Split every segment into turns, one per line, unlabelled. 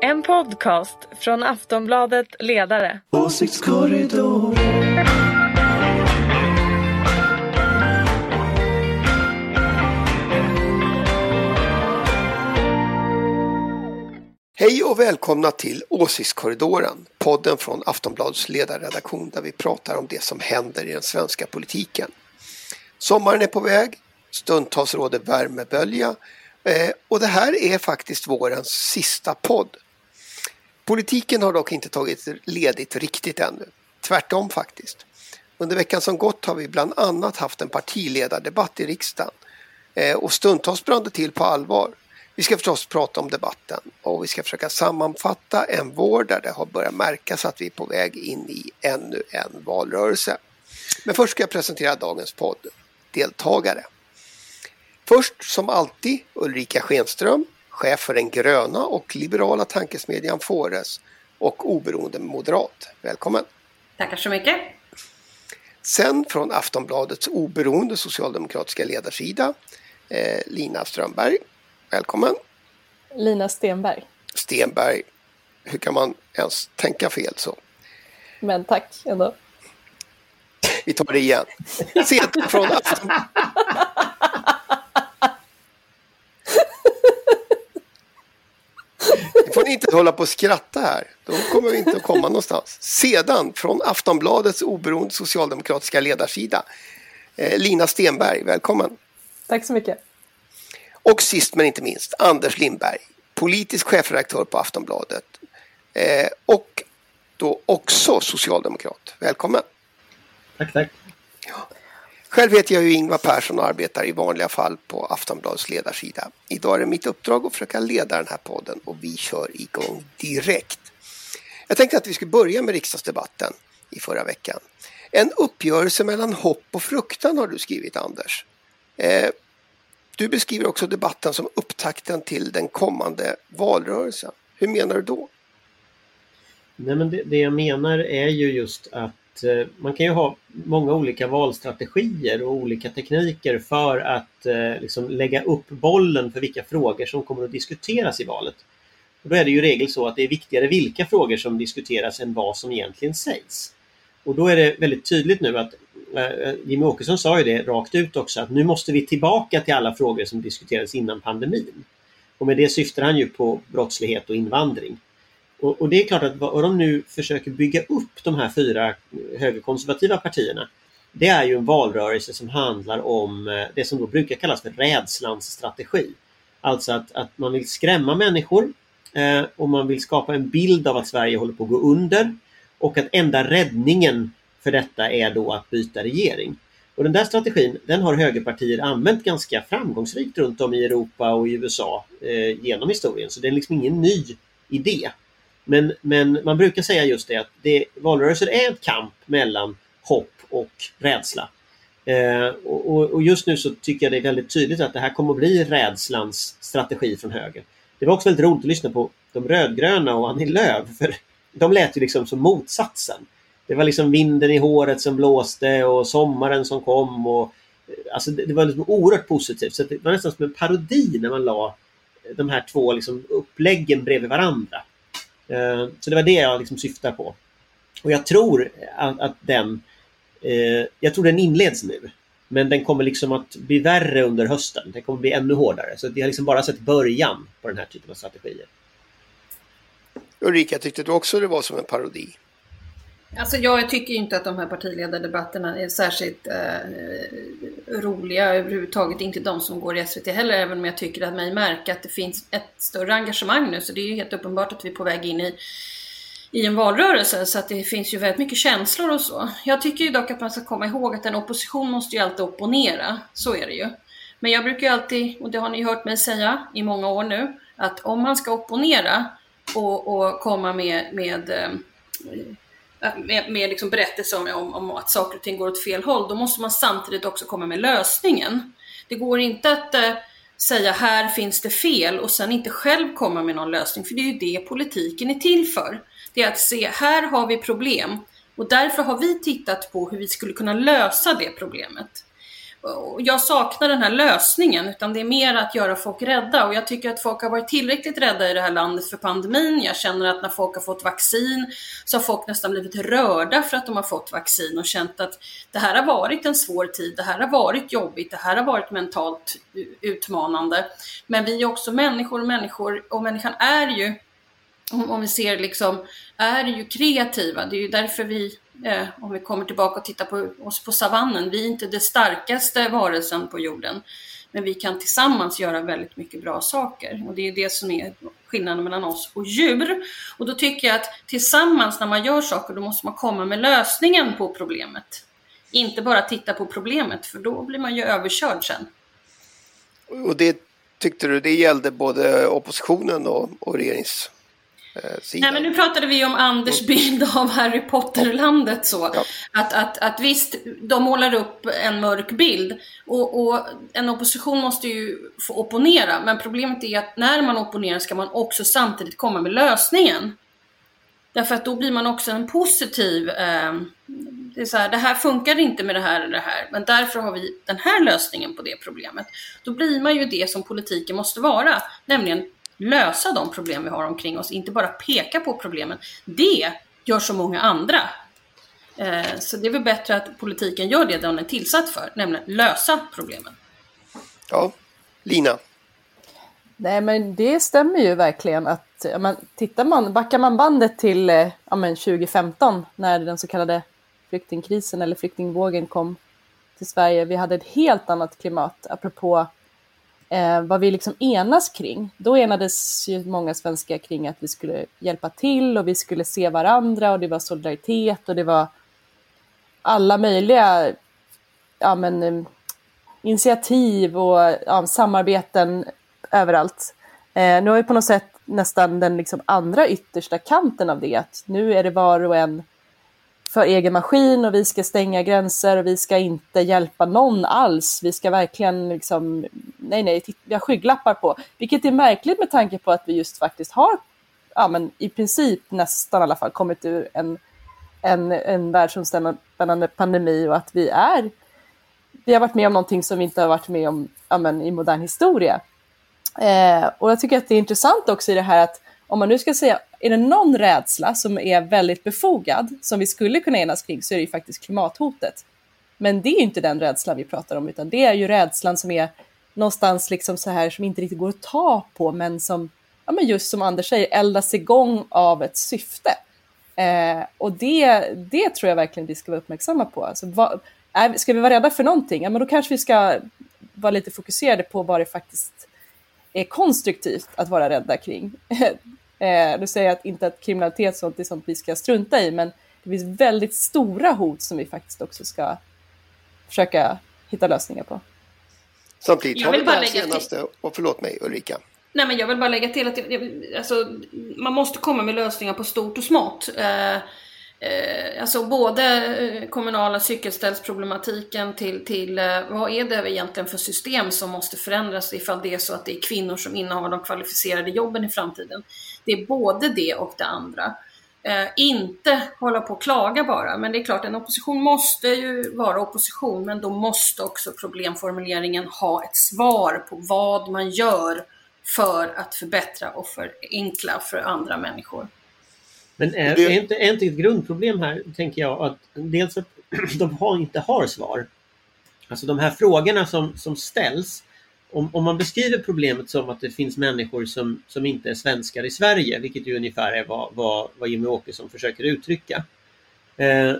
En podcast från Aftonbladet Ledare.
Åsiktskorridoren.
Hej och välkomna till Åsiktskorridoren, podden från Aftonbladets ledarredaktion där vi pratar om det som händer i den svenska politiken. Sommaren är på väg, stundtals råder värmebölja eh, och det här är faktiskt vårens sista podd. Politiken har dock inte tagit ledigt riktigt ännu, tvärtom faktiskt. Under veckan som gått har vi bland annat haft en partiledardebatt i riksdagen eh, och stundtals brann det till på allvar. Vi ska förstås prata om debatten och vi ska försöka sammanfatta en vår där det har börjat märkas att vi är på väg in i ännu en valrörelse. Men först ska jag presentera dagens podddeltagare. Först som alltid Ulrika Schenström, chef för den gröna och liberala tankesmedjan Fores och oberoende moderat. Välkommen!
Tackar så mycket!
Sen från Aftonbladets oberoende socialdemokratiska ledarsida, eh, Lina Strömberg. Välkommen!
Lina Stenberg.
Stenberg. Hur kan man ens tänka fel så?
Men tack ändå.
Vi tar det igen. Sedan från Afton... får ni inte hålla på och skratta här. Då kommer vi inte att komma någonstans. Sedan från Aftonbladets oberoende socialdemokratiska ledarsida. Eh, Lina Stenberg, välkommen.
Tack så mycket.
Och sist men inte minst Anders Lindberg, politisk chefredaktör på Aftonbladet. Eh, och då också socialdemokrat. Välkommen!
Tack, tack.
Ja. Själv heter jag ju Ingvar Persson och arbetar i vanliga fall på Aftonbladets ledarsida. Idag är det mitt uppdrag att försöka leda den här podden och vi kör igång direkt. Jag tänkte att vi skulle börja med riksdagsdebatten i förra veckan. En uppgörelse mellan hopp och fruktan har du skrivit Anders. Eh, du beskriver också debatten som upptakten till den kommande valrörelsen. Hur menar du då?
Nej, men det, det jag menar är ju just att Eh, man kan ju ha många olika valstrategier och olika tekniker för att eh, liksom lägga upp bollen för vilka frågor som kommer att diskuteras i valet. Och då är det ju i regel så att det är viktigare vilka frågor som diskuteras än vad som egentligen sägs. Och då är det väldigt tydligt nu att eh, Jimmy Jimmie Åkesson sa ju det rakt ut också att nu måste vi tillbaka till alla frågor som diskuterades innan pandemin. Och med det syftar han ju på brottslighet och invandring. Och, och det är klart att vad de nu försöker bygga upp de här fyra högerkonservativa partierna det är ju en valrörelse som handlar om eh, det som då brukar kallas för rädslans strategi. Alltså att, att man vill skrämma människor eh, och man vill skapa en bild av att Sverige håller på att gå under och att enda räddningen för detta är då att byta regering. Och den där strategin den har högerpartier använt ganska framgångsrikt runt om i Europa och i USA eh, genom historien. Så det är liksom ingen ny idé. Men, men man brukar säga just det att det, valrörelser är en kamp mellan hopp och rädsla. Eh, och, och, just nu så tycker jag det är väldigt tydligt att det här kommer att bli rädslans strategi från höger. Det var också väldigt roligt att lyssna på de rödgröna och Annie Lööf för de lät ju liksom som motsatsen. Det var liksom vinden i håret som blåste och sommaren som kom. Och, eh, alltså det, det var liksom oerhört positivt. Så det var nästan som en parodi när man la de här två liksom uppläggen bredvid varandra. Eh, så det var det jag liksom syftar på. Och jag tror att, att den eh, jag tror den inleds nu. Men den kommer liksom att bli värre under hösten. Den kommer bli ännu hårdare. Så vi har liksom bara sett början på den här typen av strategier.
Ulrika, tyckte du också det var som en parodi?
Alltså jag tycker inte att de här partiledardebatterna är särskilt eh, roliga överhuvudtaget. Inte de som går i SVT heller, även om jag tycker att mig märka att det finns ett större engagemang nu. Så det är ju helt uppenbart att vi är på väg in i, i en valrörelse. Så att det finns ju väldigt mycket känslor och så. Jag tycker ju dock att man ska komma ihåg att en opposition måste ju alltid opponera. Så är det ju. Men jag brukar ju alltid, och det har ni hört mig säga i många år nu, att om man ska opponera och, och komma med, med eh, med, med liksom berättelser om, om att saker och ting går åt fel håll, då måste man samtidigt också komma med lösningen. Det går inte att eh, säga här finns det fel och sen inte själv komma med någon lösning, för det är ju det politiken är till för. Det är att se, här har vi problem och därför har vi tittat på hur vi skulle kunna lösa det problemet jag saknar den här lösningen, utan det är mer att göra folk rädda. Och jag tycker att folk har varit tillräckligt rädda i det här landet för pandemin. Jag känner att när folk har fått vaccin så har folk nästan blivit rörda för att de har fått vaccin och känt att det här har varit en svår tid, det här har varit jobbigt, det här har varit mentalt utmanande. Men vi är också människor, människor och människan är ju om vi ser liksom, är ju kreativa. Det är ju därför vi, eh, om vi kommer tillbaka och tittar på oss på savannen, vi är inte den starkaste varelsen på jorden. Men vi kan tillsammans göra väldigt mycket bra saker och det är det som är skillnaden mellan oss och djur. Och då tycker jag att tillsammans när man gör saker, då måste man komma med lösningen på problemet. Inte bara titta på problemet, för då blir man ju överkörd sen.
Och det tyckte du, det gällde både oppositionen och, och regerings
sidan. Nej, men nu pratade vi om Anders bild av Harry Potter-landet så. Ja. Att, att, att visst, de målar upp en mörk bild och, och, en opposition måste ju få opponera. Men problemet är att när man opponerar ska man också samtidigt komma med lösningen. Därför att då blir man också en positiv, eh, det är så här, det här funkar inte med det här eller det här, men därför har vi den här lösningen på det problemet. Då blir man ju det som politiken måste vara, nämligen lösa de problem vi har omkring oss, inte bara peka på problemen. Det gör så många andra. Eh, så det är väl bättre att politiken gör det den är tillsatt för, nämligen lösa problemen.
Ja, Lina?
Nej, men det stämmer ju verkligen att man, tittar man, backar man bandet till eh, ja, men 2015 när den så kallade flyktingkrisen eller flyktingvågen kom till Sverige. Vi hade ett helt annat klimat apropå eh, vad vi liksom enas kring. Då enades ju många svenskar kring att vi skulle hjälpa till och vi skulle se varandra och det var solidaritet och det var alla möjliga ja, men, eh, initiativ och ja, samarbeten överallt. Eh, nu har vi på något sätt nästan den liksom andra yttersta kanten av det, att nu är det var och en för egen maskin och vi ska stänga gränser och vi ska inte hjälpa någon alls. Vi ska verkligen liksom, nej nej, vi har skygglappar på. Vilket är märkligt med tanke på att vi just faktiskt har, ja men i princip nästan i alla fall kommit ur en, en, en världsomspännande pandemi och att vi är, vi har varit med om någonting som vi inte har varit med om ja, men, i modern historia. Eh, och jag tycker att det är intressant också i det här att om man nu ska säga, är det någon rädsla som är väldigt befogad, som vi skulle kunna enas kring, så är det ju faktiskt klimathotet. Men det är ju inte den rädslan vi pratar om, utan det är ju rädslan som är någonstans liksom så här som inte riktigt går att ta på, men som, ja men just som Anders säger, eldas igång av ett syfte. Eh, och det, det tror jag verkligen vi ska vara uppmärksamma på. Alltså, vad, är, ska vi vara rädda för någonting, ja men då kanske vi ska vara lite fokuserade på vad det faktiskt är konstruktivt att vara rädda kring. Eh, du säger att inte att kriminalitet sånt är sånt vi ska strunta i, men det finns väldigt stora hot som vi faktiskt också ska försöka hitta lösningar på.
Samtidigt har vi det senaste, och förlåt mig Ulrika.
Nej men jag vill bara lägga till att alltså, man måste komma med lösningar på stort och smått. Eh, Eh, alltså både eh, kommunala cykelställsproblematiken till, till eh, vad är det egentligen för system som måste förändras ifall det är så att det är kvinnor som innehar de kvalificerade jobben i framtiden. Det är både det och det andra. Eh, inte hålla på och klaga bara, men det är klart en opposition måste ju vara opposition, men då måste också problemformuleringen ha ett svar på vad man gör för att förbättra och förenkla för andra människor.
Men är, det... är, inte, är inte ett grundproblem här, tänker jag, att dels att de har, inte har svar. Alltså de här frågorna som, som ställs, om, om man beskriver problemet som att det finns människor som, som inte är svenskar i Sverige, vilket ju ungefär är vad, vad, vad Jimmy Åkesson försöker uttrycka. Eh,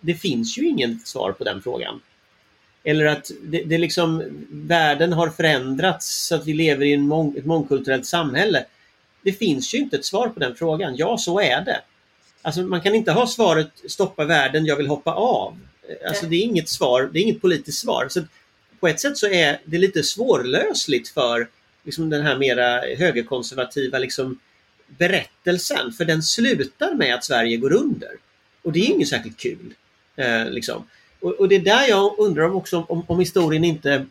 det finns ju inget svar på den frågan. Eller att det, det liksom, världen har förändrats så att vi lever i en mång, ett mångkulturellt samhälle det finns ju inte ett svar på den frågan. Ja, så är det. Alltså, man kan inte ha svaret stoppa världen, jag vill hoppa av. Alltså, det är inget svar, det är inget politiskt svar. Så på ett sätt så är det lite svårlösligt för liksom, den här mera högerkonservativa liksom, berättelsen. För den slutar med att Sverige går under. Och det är inget särskilt kul. Eh, liksom. och, och, det är där jag undrar om, också, om, om historien inte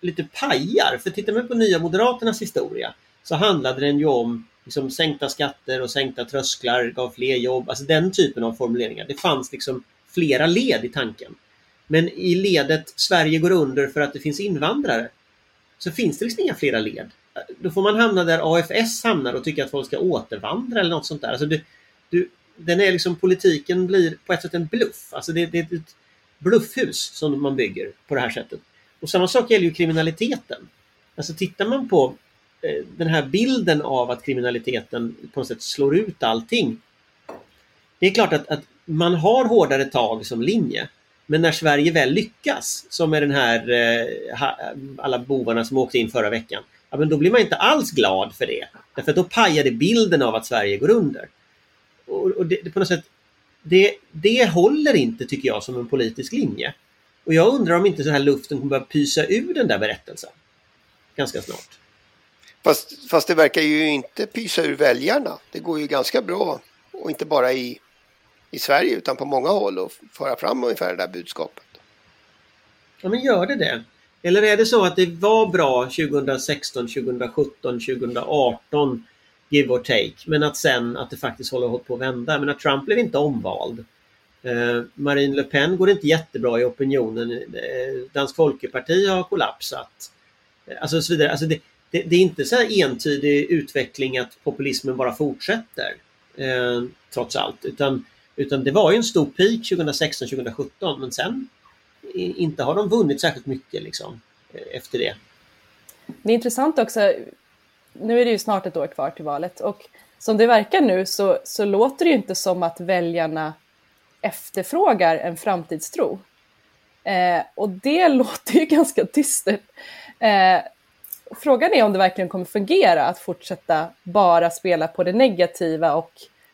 lite pajar. För tittar man på Nya Moderaternas historia så handlade den ju om liksom sänkta skatter och sänkta trösklar gav fler jobb. Alltså den typen av formuleringar. Det fanns liksom flera led i tanken. Men i ledet Sverige går under för att det finns invandrare så finns det liksom inga flera led. Då får man hamna där AFS hamnar och tycka att folk ska återvandra eller något sånt där. Alltså du, du, den är liksom, politiken blir på ett sätt en bluff. Alltså det, det är ett bluffhus som man bygger på det här sättet. Och samma sak gäller ju kriminaliteten. Alltså tittar man på Eh, den här bilden av att kriminaliteten på något sätt slår ut allting. Det är klart att, att man har hårdare tag som linje. Men när Sverige väl lyckas, som med den här eh, alla bovarna som åkte in förra veckan, ja, men då blir man inte alls glad för det. Därför att då pajar det bilden av att Sverige går under. Och, och det, det, på något sätt, det, det håller inte tycker jag som en politisk linje. Och jag undrar om inte så här luften kommer börja pysa ur den där berättelsen. Ganska snart.
Fast, fast det verkar ju inte pysa ur väljarna. Det går ju ganska bra. Och inte bara i, i Sverige utan på många håll att föra fram ungefär det där budskapet.
Ja men gör det det? Eller är det så att det var bra 2016, 2017, 2018 give or take. Men att sen att det faktiskt håller på att vända. Men att Trump blev inte omvald. Eh, Marine Le Pen går inte jättebra i opinionen. Eh, Dansk Folkeparti har kollapsat. Eh, alltså så vidare. Alltså det, det, det, är inte så här entydig utveckling att populismen bara fortsätter. Eh, trots allt. Utan, utan det var ju en stor peak 2016-2017 men sen inte har de vunnit särskilt mycket liksom, eh, efter det.
Det är intressant också, nu är det ju snart ett år kvar till valet och som det verkar nu så, så låter det ju inte som att väljarna efterfrågar en framtidstro. Eh, och det låter ju ganska dystert. Eh, frågan är om det verkligen kommer fungera att fortsätta bara spela på det negativa och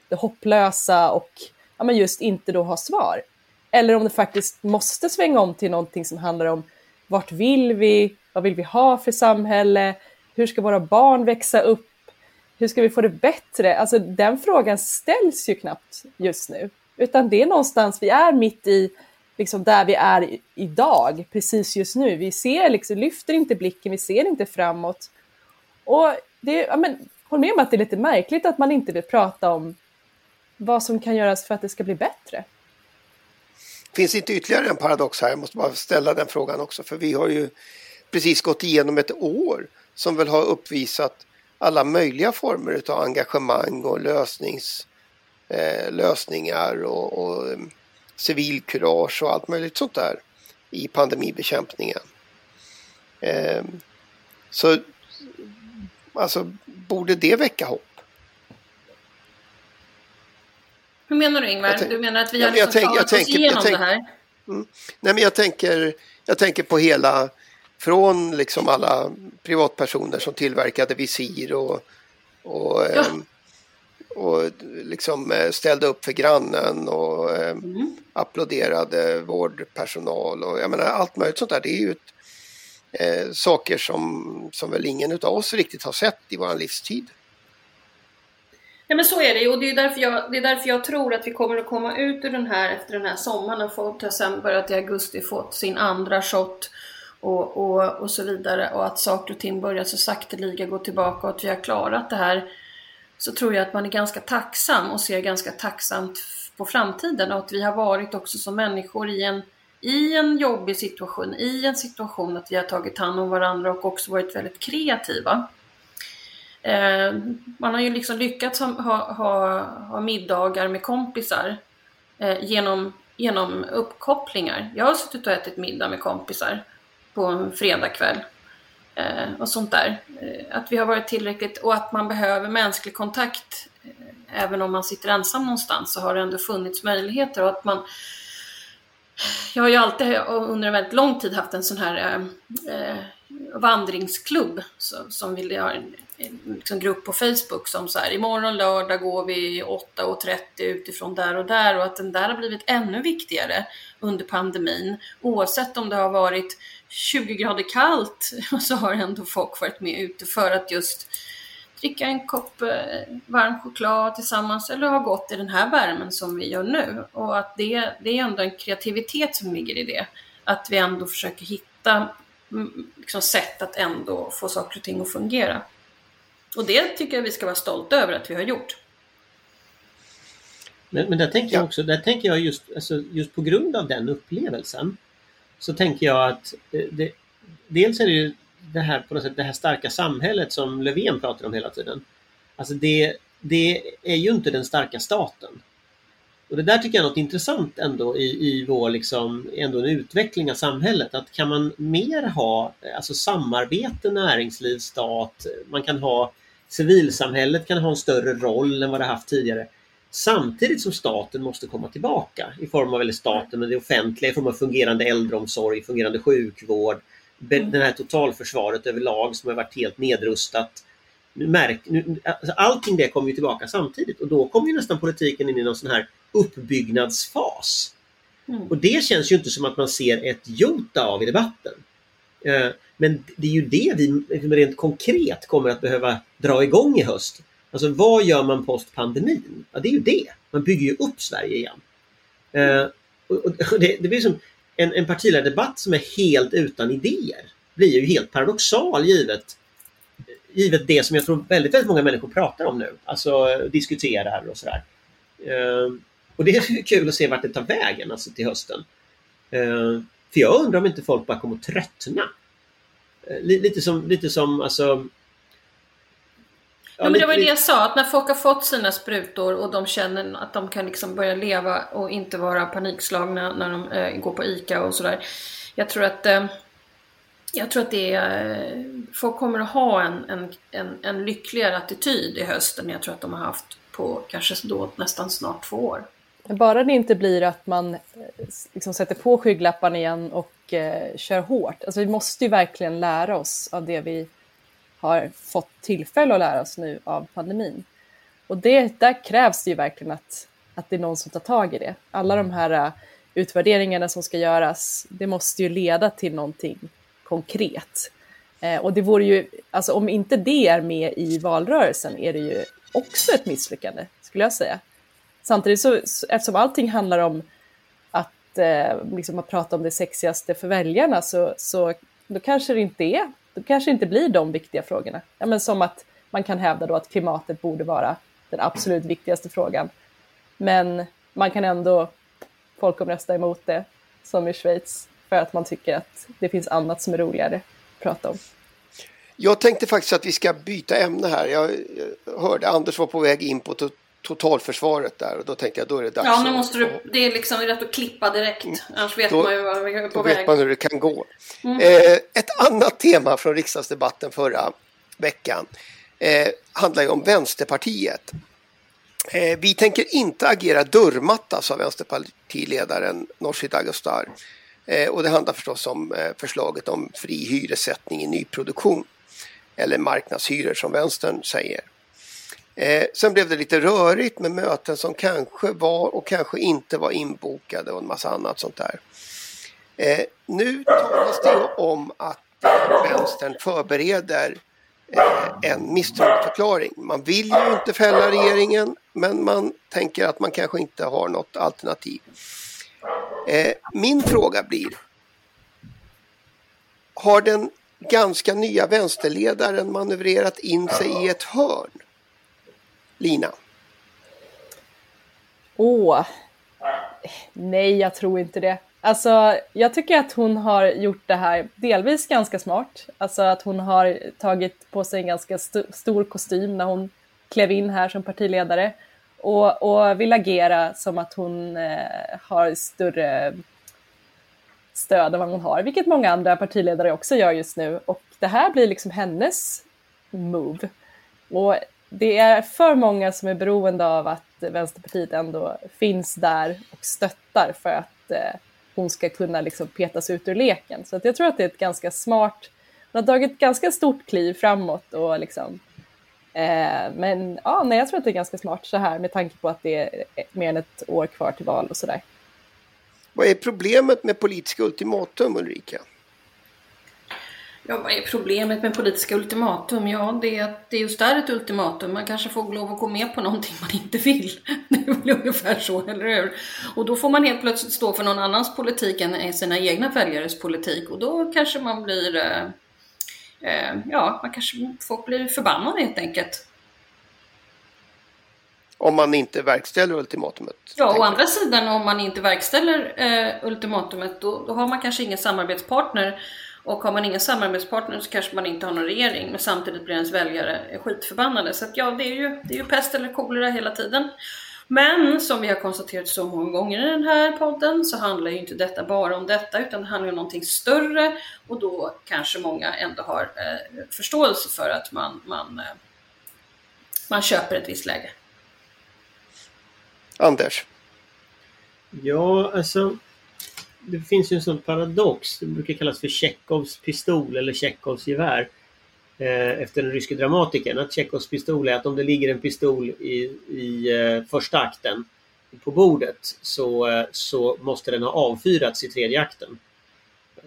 det hopplösa och ja, men just inte då ha svar. Eller om det faktiskt måste svänga om till någonting som handlar om vart vill vi, vad vill vi ha för samhälle, hur ska våra barn växa upp, hur ska vi få det bättre? Alltså den frågan ställs ju knappt just nu, utan det är någonstans vi är mitt i liksom där vi är idag, precis just nu. Vi ser liksom, lyfter inte blicken, vi ser inte framåt. Och det, ja, men, håll med om att det är lite märkligt att man inte vill prata om vad som kan göras för att det ska bli bättre.
Finns inte ytterligare en paradox här? Jag måste bara ställa den frågan också, för vi har ju precis gått igenom ett år som väl har uppvisat alla möjliga former av engagemang och lösnings, eh, lösningar och, och civilkurage och allt möjligt sånt där i pandemibekämpningen. Eh, så alltså, borde det väcka hopp?
Hur menar du Ingvar? Du menar att vi har liksom tänk, tagit oss igenom tänk, det här?
Mm. Nej, men jag tänker, jag tänker på hela, från liksom alla privatpersoner som tillverkade visir och, och, ja. eh, och liksom eh, ställde upp för grannen och eh, mm. applåderade vårdpersonal och jag menar allt möjligt sånt där. Det är ju ett, eh, saker som, som väl ingen av oss riktigt har sett i vår livstid.
Ja men så är det ju och det är, därför jag, det är därför jag tror att vi kommer att komma ut ur den här efter den här sommaren och folk har sen börjat i augusti fått sin andra shot och, och, och så vidare och att saker och ting börjar så sakteliga gå tillbaka och att vi har klarat det här så tror jag att man är ganska tacksam och ser ganska tacksamt på framtiden och att vi har varit också som människor i en, i en jobbig situation, i en situation att vi har tagit hand om varandra och också varit väldigt kreativa. Eh, man har ju liksom lyckats ha, ha, ha middagar med kompisar eh, genom, genom uppkopplingar. Jag har suttit och ätit middag med kompisar på en fredagkväll Eh, och sånt där. Eh, att vi har varit tillräckligt och att man behöver mänsklig kontakt eh, även om man sitter ensam någonstans så har det ändå funnits möjligheter och att man jag har ju alltid under en väldigt lång tid haft en sån här eh, vandringsklubb som, som vill ha en, en liksom grupp på Facebook som så här imorgon lördag går vi 8.30 utifrån där och där och att den där har blivit ännu viktigare under pandemin. Oavsett om det har varit 20 grader kallt så har ändå folk varit med ute för att just dricka en kopp eh, varm choklad tillsammans eller ha gått i den här värmen som vi gör nu. Och att det, det är ändå en kreativitet som ligger i det. Att vi ändå försöker hitta mm, liksom, sätt att ändå få saker och ting att fungera. Och det tycker jag vi ska vara stolta över att vi har gjort.
Men, men där tänker jag också, där tänker jag just, alltså, just på grund av den upplevelsen så tänker jag att eh, det, dels är det ju det här, på något sätt, det här starka samhället som Löfven pratar om hela tiden. Alltså det, det är ju inte den starka staten. Och det där tycker jag är något intressant ändå i, i vår liksom, ändå en utveckling av samhället. Att kan man mer ha eh, alltså samarbete, näringsliv, stat, man kan ha civilsamhället kan ha en större roll än vad det haft tidigare. Samtidigt som staten måste komma tillbaka i form av, eller staten, men det offentliga i form av fungerande äldreomsorg, fungerande sjukvård,
Mm.
det här totalförsvaret överlag som har varit helt nedrustat. Nu märk, nu, alltså allting det kommer ju tillbaka samtidigt och då kommer ju nästan politiken in i någon sån här uppbyggnadsfas.
Mm.
Och det känns ju inte som att man ser ett jota av i debatten. Eh, Men det är ju det vi rent konkret kommer att behöva dra igång i höst. Alltså vad gör man post pandemin? Ja, det är ju det. Man bygger ju upp Sverige igen. Eh, och, och det, det blir som en, en partiledardebatt som är helt utan idéer. blir ju helt paradoxal givet, givet det som jag tror väldigt, väldigt många människor pratar om nu. Alltså eh, diskuterar och sådär. Eh, och det är kul att se vart det tar vägen alltså till hösten. Eh, för jag undrar om inte folk bara kommer att tröttna. Eh, lite som, lite som alltså
Ja, men det var ju det jag sa, att när folk har fått sina sprutor och de känner att de kan liksom börja leva och inte vara panikslagna när de eh, går på ICA och sådär. Jag tror att eh, jag tror att det är, eh, folk kommer att ha en, en, en, en lyckligare attityd i höst än jag tror att de har haft på kanske då nästan snart två år.
Bara det inte blir att man eh, liksom sätter på skygglapparna igen och eh, kör hårt. Alltså vi måste ju verkligen lära oss av det vi har fått tillfälle att lära oss nu av pandemin. Och det, där krävs det ju verkligen att, att det är någon som tar tag i det. Alla de här äh, utvärderingarna som ska göras, det måste ju leda till någonting konkret. Eh, och det vore ju, alltså om inte det är med i valrörelsen är det ju också ett misslyckande, skulle jag säga. Samtidigt så, så- eftersom allting handlar om att, eh, liksom att prata om det sexigaste för väljarna så, så då kanske det inte är, då kanske inte blir de viktiga frågorna. Ja, men som att man kan hävda då att klimatet borde vara den absolut viktigaste frågan. Men man kan ändå folkomrösta emot det, som i Schweiz, för att man tycker att det finns annat som är roligare att prata om.
Jag tänkte faktiskt att vi ska byta ämne här. Jag hörde Anders var på väg in på totalförsvaret där och då tänkte jag då är det dags
Ja, nu måste du, det är liksom rätt att klippa direkt. Annars vet
Då-
man ju var vi är på
Då
väg.
vet man hur det kan gå. Eh, ett annat tema från riksdagsdebatten förra veckan eh, handlar ju om Vänsterpartiet. Eh, vi tänker inte agera dörrmatta, sa vänsterpartiledaren Nooshi Dadgostar. Eh, och det handlar förstås om eh, förslaget om fri hyressättning i nyproduktion. Eller marknadshyror som vänstern säger. Eh, sen blev det lite rörigt med möten som kanske var och kanske inte var inbokade och en massa annat sånt där. Eh, nu talas det om att vänstern förbereder eh, en misstroendeförklaring. Man vill ju inte fälla regeringen men man tänker att man kanske inte har något alternativ. Eh, min fråga blir Har den ganska nya vänsterledaren manövrerat in sig i ett hörn? Lina?
Åh, nej jag tror inte det. Alltså, jag tycker att hon har gjort det här delvis ganska smart. Alltså att hon har tagit på sig en ganska st- stor kostym när hon klev in här som partiledare och, och vill agera som att hon eh, har större stöd än vad hon har, vilket många andra partiledare också gör just nu. Och det här blir liksom hennes move. Och det är för många som är beroende av att Vänsterpartiet ändå finns där och stöttar för att eh, hon ska kunna liksom petas ut ur leken. Så att jag tror att det är ett ganska smart, hon har tagit ett ganska stort kliv framåt och liksom eh, men ja, nej, jag tror att det är ganska smart så här med tanke på att det är eh, mer än ett år kvar till val och sådär.
Vad är problemet med politiska ultimatum Ulrika?
Ja, vad är problemet med politiska ultimatum? Ja, det är att det just är ett ultimatum. Man kanske får lov att gå med på någonting man inte vill. Det är väl ungefär så, eller hur? Och då får man helt plötsligt stå för någon annans politik än sina egna väljares politik. Och då kanske man blir... Eh, eh, ja, man kanske, folk blir förbannade helt enkelt.
Om man inte verkställer ultimatumet.
Ja, å andra sidan om man inte verkställer eh, ultimatumet då, då har man kanske ingen samarbetspartner. Och har man ingen samarbetspartner så kanske man inte har någon regering. Men samtidigt blir ens väljare skitförbannade. Så att ja, det är ju, det är ju pest eller kolera hela tiden. Men som vi har konstaterat så många gånger i den här podden så handlar ju inte detta bara om detta utan det handlar om någonting större och då kanske många ändå har eh, förståelse för att man, man, eh, man köper ett visst läge.
Anders?
Ja, alltså det finns ju en sån paradox. Det brukar kallas för Tjechovs pistol eller Tjechovs gevär. Eh, efter den ryske dramatikern. Att Tjechovs pistol är att om det ligger en pistol i, i eh, första akten på bordet så, eh, så måste den ha avfyrats i tredje akten.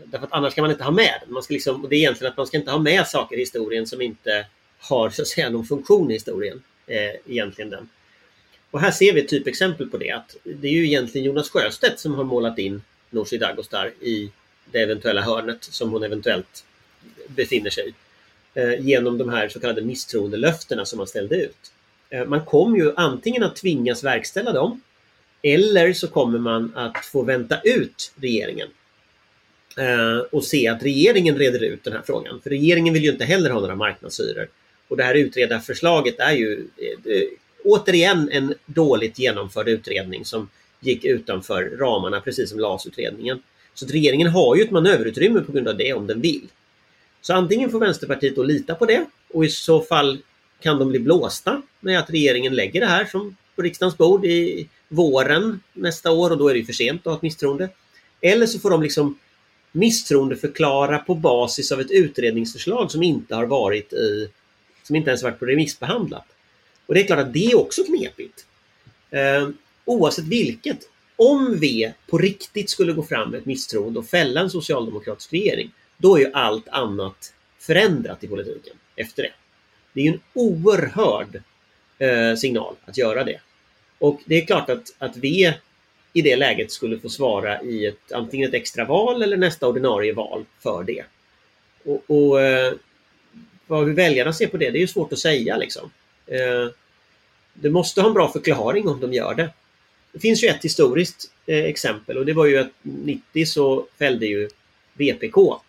Därför att annars kan man inte ha med den. Man ska liksom, det är egentligen att man ska inte ha med saker i historien som inte har så att säga någon funktion i historien. Eh, egentligen den. Och här ser vi ett typexempel på det. Att det är ju egentligen Jonas Sjöstedt som har målat in Nooshi Dadgostar i det eventuella hörnet som hon eventuellt befinner sig i. Eh, genom de här så kallade misstroendelöftena som man ställde ut. Eh, man kommer ju antingen att tvingas verkställa dem eller så kommer man att få vänta ut regeringen. Eh, och se att regeringen reder ut den här frågan. För regeringen vill ju inte heller ha några marknadshyror. Och det här utredarförslaget är ju eh, eh, återigen en dåligt genomförd utredning som gick utanför ramarna precis som LAS-utredningen. Så att regeringen har ju ett manöverutrymme på grund av det om den vill. Så antingen får Vänsterpartiet då lita på det och i så fall kan de bli blåsta med att regeringen lägger det här som på riksdagens bord i våren nästa år och då är det för sent att ha ett misstroende. Eller så får de liksom misstroendeförklara på basis av ett utredningsförslag som inte har varit i, som inte ens varit på remissbehandlat. Och det är klart att det är också knepigt. Ehm, Oavsett vilket, om V på riktigt skulle gå fram med ett misstroende och fälla en socialdemokratisk regering, då är ju allt annat förändrat i politiken efter det. Det är ju en oerhörd eh, signal att göra det. Och det är klart att, att V i det läget skulle få svara i ett, antingen ett extra val eller nästa ordinarie val för det. Och, och eh, vad hur väljarna ser på det, det är ju svårt att säga liksom. Eh, det måste ha en bra förklaring om de gör det. Det finns ju ett historiskt eh, exempel och det var ju att 90 så fällde ju VPK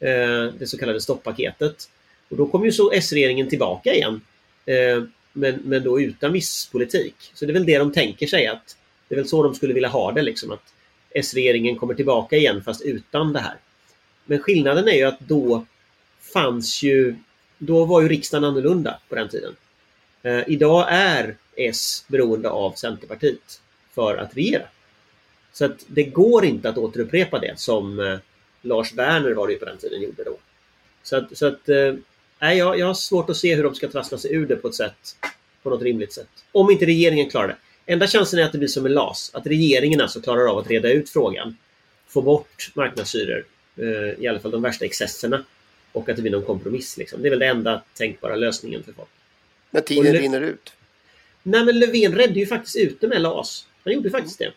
Eh, det så kallade stoppaketet. Och då kom ju så S-regeringen tillbaka igen. Eh, men, men då utan misspolitik. Så det är väl det de tänker sig att det är väl så de skulle vilja ha det liksom att S-regeringen kommer tillbaka igen fast utan det här. Men skillnaden är ju att då fanns ju då var ju riksdagen annorlunda på den tiden. Eh, idag är S beroende av Centerpartiet för att regera. Så att det går inte att återupprepa det som Lars Werner var det ju på den tiden gjorde då. Så att, så att eh, jag, jag har svårt att se hur de ska trassla sig ur det på ett sätt, på något rimligt sätt. Om inte regeringen klarar det. Enda chansen är att det blir som med LAS, att regeringen alltså klarar av att reda ut frågan, få bort marknadshyror, eh, i alla fall de värsta excesserna, och att det blir någon kompromiss. Liksom. Det är väl den enda tänkbara lösningen för folk.
Men tiden rinner ut?
Nej, men Löfven räddade ju faktiskt ut det med LAS. Han gjorde faktiskt det.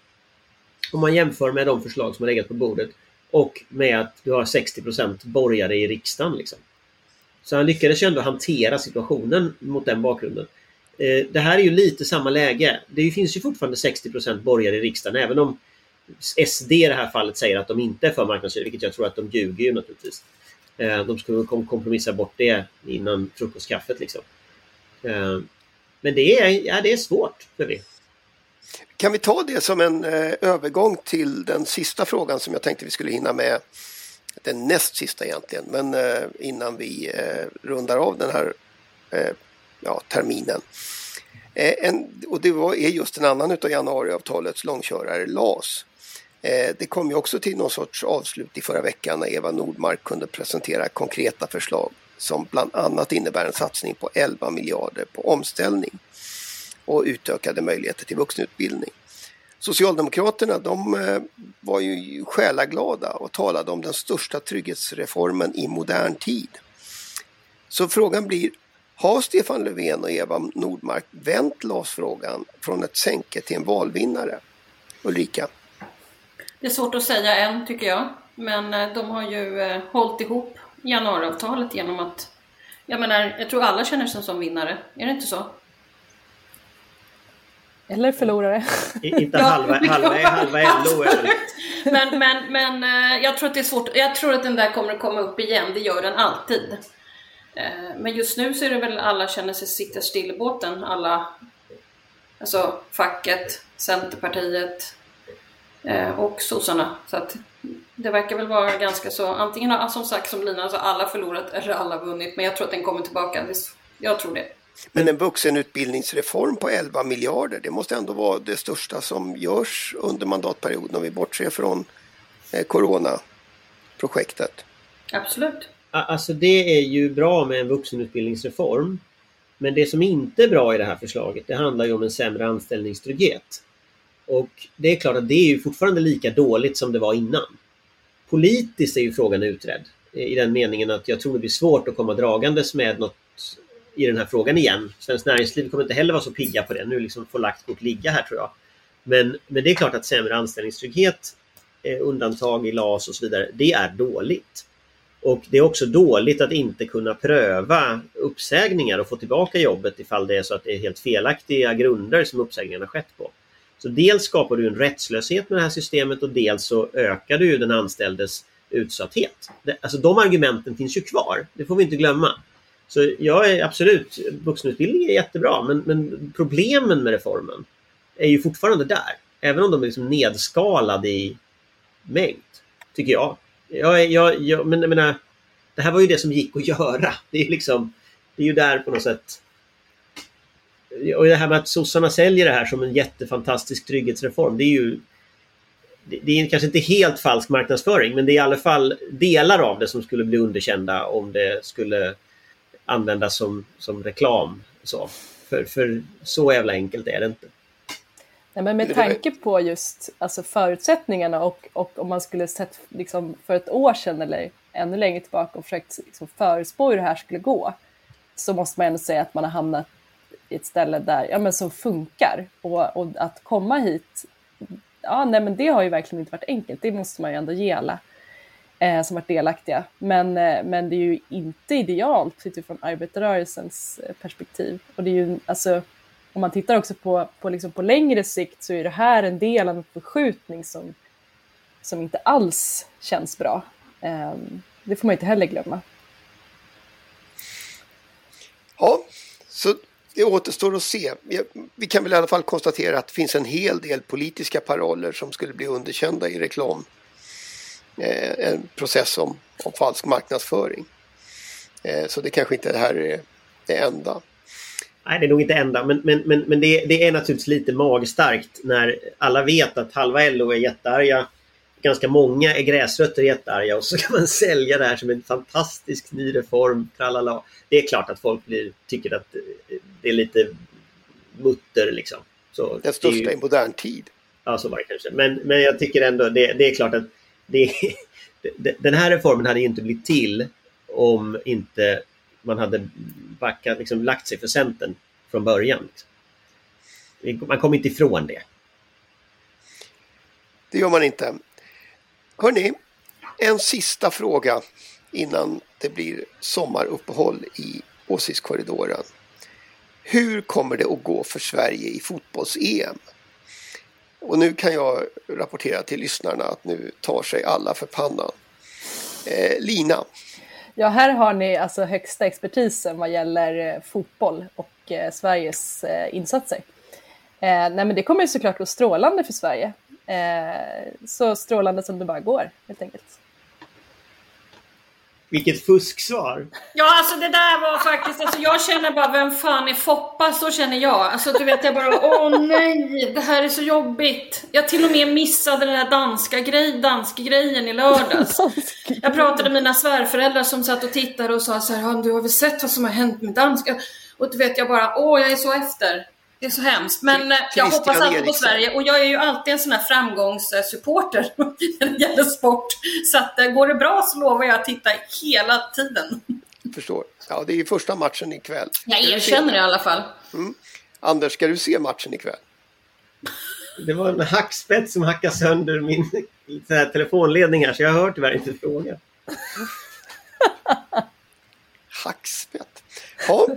Om man jämför med de förslag som har legat på bordet. Och med att du har 60% borgare i riksdagen. Liksom. Så han lyckades ju ändå hantera situationen mot den bakgrunden. Eh, det här är ju lite samma läge. Det finns ju fortfarande 60% borgare i riksdagen även om SD i det här fallet säger att de inte är för marknadshyror, vilket jag tror att de ljuger ju naturligtvis. Eh, de skulle kompromissa bort det innan frukostkaffet liksom. Eh, men det är, ja, det är svårt för det.
Kan vi ta det som en eh, övergång till den sista frågan som jag tänkte vi skulle hinna med. Den näst sista egentligen, men eh, innan vi eh, rundar av den här eh, ja, terminen. Eh, en, och det var, är just en annan av januariavtalets långkörare, LAS. Eh, det kom ju också till någon sorts avslut i förra veckan när Eva Nordmark kunde presentera konkreta förslag som bland annat innebär en satsning på 11 miljarder på omställning och utökade möjligheter till vuxenutbildning. Socialdemokraterna de eh, var ju själaglada och talade om den största trygghetsreformen i modern tid. Så frågan blir, har Stefan Löfven och Eva Nordmark vänt LAS-frågan från ett sänke till en valvinnare? Ulrika?
Det är svårt att säga än tycker jag. Men eh, de har ju eh, hållit ihop januariavtalet genom att, jag menar, jag tror alla känner sig som vinnare. Är det inte så?
Eller förlorare.
Inte halva, halva, halva LO.
Men, men, men eh, jag tror att det är svårt. Jag tror att den där kommer att komma upp igen. Det gör den alltid. Eh, men just nu så är det väl alla känner sig sitta still i båten. Alla, alltså facket, Centerpartiet eh, och sossarna. Så att det verkar väl vara ganska så, antingen har som sagt som Lina, alltså alla förlorat eller alla vunnit. Men jag tror att den kommer tillbaka. Jag tror det.
Men en vuxenutbildningsreform på 11 miljarder, det måste ändå vara det största som görs under mandatperioden om vi bortser från eh, coronaprojektet.
Absolut.
Alltså det är ju bra med en vuxenutbildningsreform. Men det som inte är bra i det här förslaget, det handlar ju om en sämre anställningstrygghet. Och det är klart att det är ju fortfarande lika dåligt som det var innan. Politiskt är ju frågan utredd i den meningen att jag tror det blir svårt att komma dragandes med något i den här frågan igen. Svenskt Näringsliv kommer inte heller vara så pigga på det. Nu liksom får lagt kort ligga här tror jag. Men, men det är klart att sämre anställningstrygghet, eh, undantag i LAS och så vidare, det är dåligt. Och det är också dåligt att inte kunna pröva uppsägningar och få tillbaka jobbet ifall det är så att det är helt felaktiga grunder som uppsägningarna skett på. Så dels skapar du en rättslöshet med det här systemet och dels så ökar du ju den anställdes utsatthet. Alltså de argumenten finns ju kvar, det får vi inte glömma. Så jag är absolut, vuxenutbildning är jättebra men, men problemen med reformen är ju fortfarande där. Även om de är liksom nedskalade i mängd, tycker jag. jag, jag, jag men jag menar, det här var ju det som gick att göra. Det är, liksom, det är ju där på något sätt. Och det här med att sossarna säljer det här som en jättefantastisk trygghetsreform, det är ju det är kanske inte helt falsk marknadsföring men det är i alla fall delar av det som skulle bli underkända om det skulle användas som, som reklam. Så. För, för så jävla enkelt är det inte.
Nej, men med tanke på just alltså, förutsättningarna och, och om man skulle sett liksom, för ett år sedan eller ännu längre tillbaka och försökt liksom, förutspå hur det här skulle gå så måste man ändå säga att man har hamnat i ett ställe där, ja, men som funkar. Och, och att komma hit, ja, nej, men det har ju verkligen inte varit enkelt. Det måste man ju ändå ge alla Eh, som varit delaktiga. Men, eh, men det är ju inte idealt utifrån arbetarrörelsens eh, perspektiv. Och det är ju, alltså, om man tittar också på, på, liksom på längre sikt så är det här en del av en förskjutning som, som inte alls känns bra. Eh, det får man inte heller glömma.
Ja, så det återstår att se. Vi kan väl i alla fall konstatera att det finns en hel del politiska paroller som skulle bli underkända i reklam en process om, om falsk marknadsföring. Eh, så det kanske inte det här är det enda.
Nej, det är nog inte enda, men, men, men, men det, det är naturligtvis lite magstarkt när alla vet att halva LO är jättearga. Ganska många är gräsrötter jättearga och så kan man sälja det här som en fantastisk ny reform. Tralala. Det är klart att folk blir, tycker att det är lite mutter liksom.
Så Den största ju... i modern tid.
Ja, så var det kanske. Men, men jag tycker ändå det, det är klart att det, den här reformen hade inte blivit till om inte man hade backat, liksom, lagt sig för Centern från början. Liksom. Man kommer inte ifrån det.
Det gör man inte. Hörni, en sista fråga innan det blir sommaruppehåll i åsiktskorridoren. Hur kommer det att gå för Sverige i fotbolls-EM? Och nu kan jag rapportera till lyssnarna att nu tar sig alla för pannan. Eh, Lina.
Ja, här har ni alltså högsta expertisen vad gäller eh, fotboll och eh, Sveriges eh, insatser. Eh, nej, men det kommer ju såklart gå strålande för Sverige. Eh, så strålande som det bara går, helt enkelt.
Vilket fusksvar!
Ja, alltså det där var faktiskt, alltså jag känner bara, vem fan är Foppa? Så känner jag. Alltså du vet, jag bara, åh nej, det här är så jobbigt. Jag till och med missade den där danska, grej, danska grejen i lördags. Jag pratade med mina svärföräldrar som satt och tittade och sa så här, du har väl sett vad som har hänt med danska? Och du vet, jag bara, åh, jag är så efter. Det är så hemskt. Men eh, jag hoppas alltid på Sverige och jag är ju alltid en sån här framgångssupporter när det gäller sport. Så att eh, går det bra så lovar jag att titta hela tiden.
Förstår. Ja, det är ju första matchen ikväll.
Jag erkänner det i alla fall.
Mm. Anders, ska du se matchen ikväll?
Det var en hackspett som hackade sönder min här, telefonledning här så jag hör tyvärr inte frågan.
hackspett? Ja.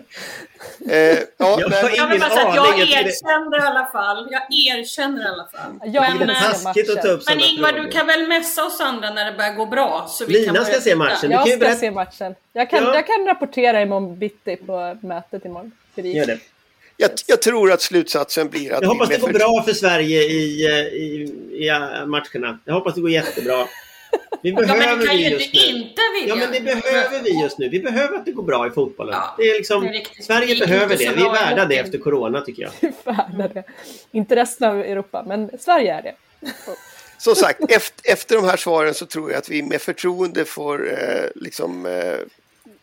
Eh, ja,
Jag
men,
har ingen
att jag
aning. Jag
erkänner i alla fall. Jag erkänner i alla fall.
Jag
men, eh,
taskigt att ta upp
men Ingvar, du kan väl messa oss andra när det börjar gå bra? Så vi kan
Lina
börja
ska se matchen.
Jag
kan
ska
berätta-
se matchen. Jag kan,
Ja.
jag kan rapportera imorgon bitti på mötet imorgon.
Gör det.
jag, jag tror att slutsatsen blir att
Jag hoppas det går
för-
bra för Sverige i, eh, i, i matcherna. Jag hoppas det går jättebra. Vi
Ja, men
behöver
du kan
vi
ju
just
inte
nu.
vilja.
Ja, men det behöver vi just nu. Vi behöver att det går bra i fotbollen.
Ja,
det är liksom,
det är.
Sverige
Det
behöver det. Vi är värda det efter corona tycker jag.
Värda det. Inte resten av Europa, men Sverige är det.
Som sagt, efter, efter de här svaren så tror jag att vi med förtroende får eh, liksom, eh,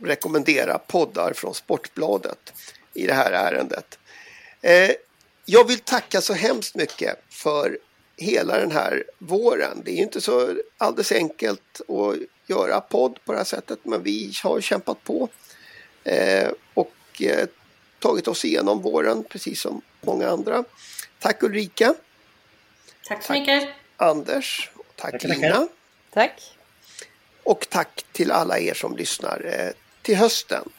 rekommendera poddar från Sportbladet i det här ärendet. Eh, jag vill tacka så hemskt mycket för hela den här våren. Det är ju inte så alldeles enkelt att göra podd på det här sättet men vi har kämpat på eh, och eh, tagit oss igenom våren precis som många andra. Tack Ulrika,
Tack så mycket.
Anders, och tack
tackar.
Lina.
Tack.
Och tack till alla er som lyssnar. Eh, till hösten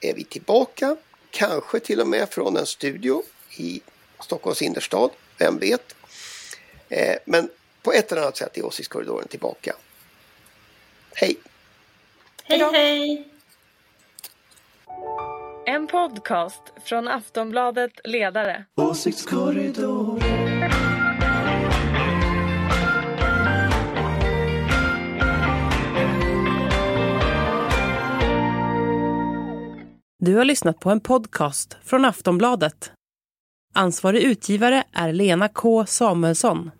är vi tillbaka. Kanske till och med från en studio i Stockholms innerstad. Vem vet? Eh, men på ett eller annat sätt är Åsiktskorridoren tillbaka. Hej!
Hej, hej.
En podcast från Aftonbladet Ledare.
Åsiktskorridoren.
Du har lyssnat på en podcast från Aftonbladet. Ansvarig utgivare är Lena K Samuelsson.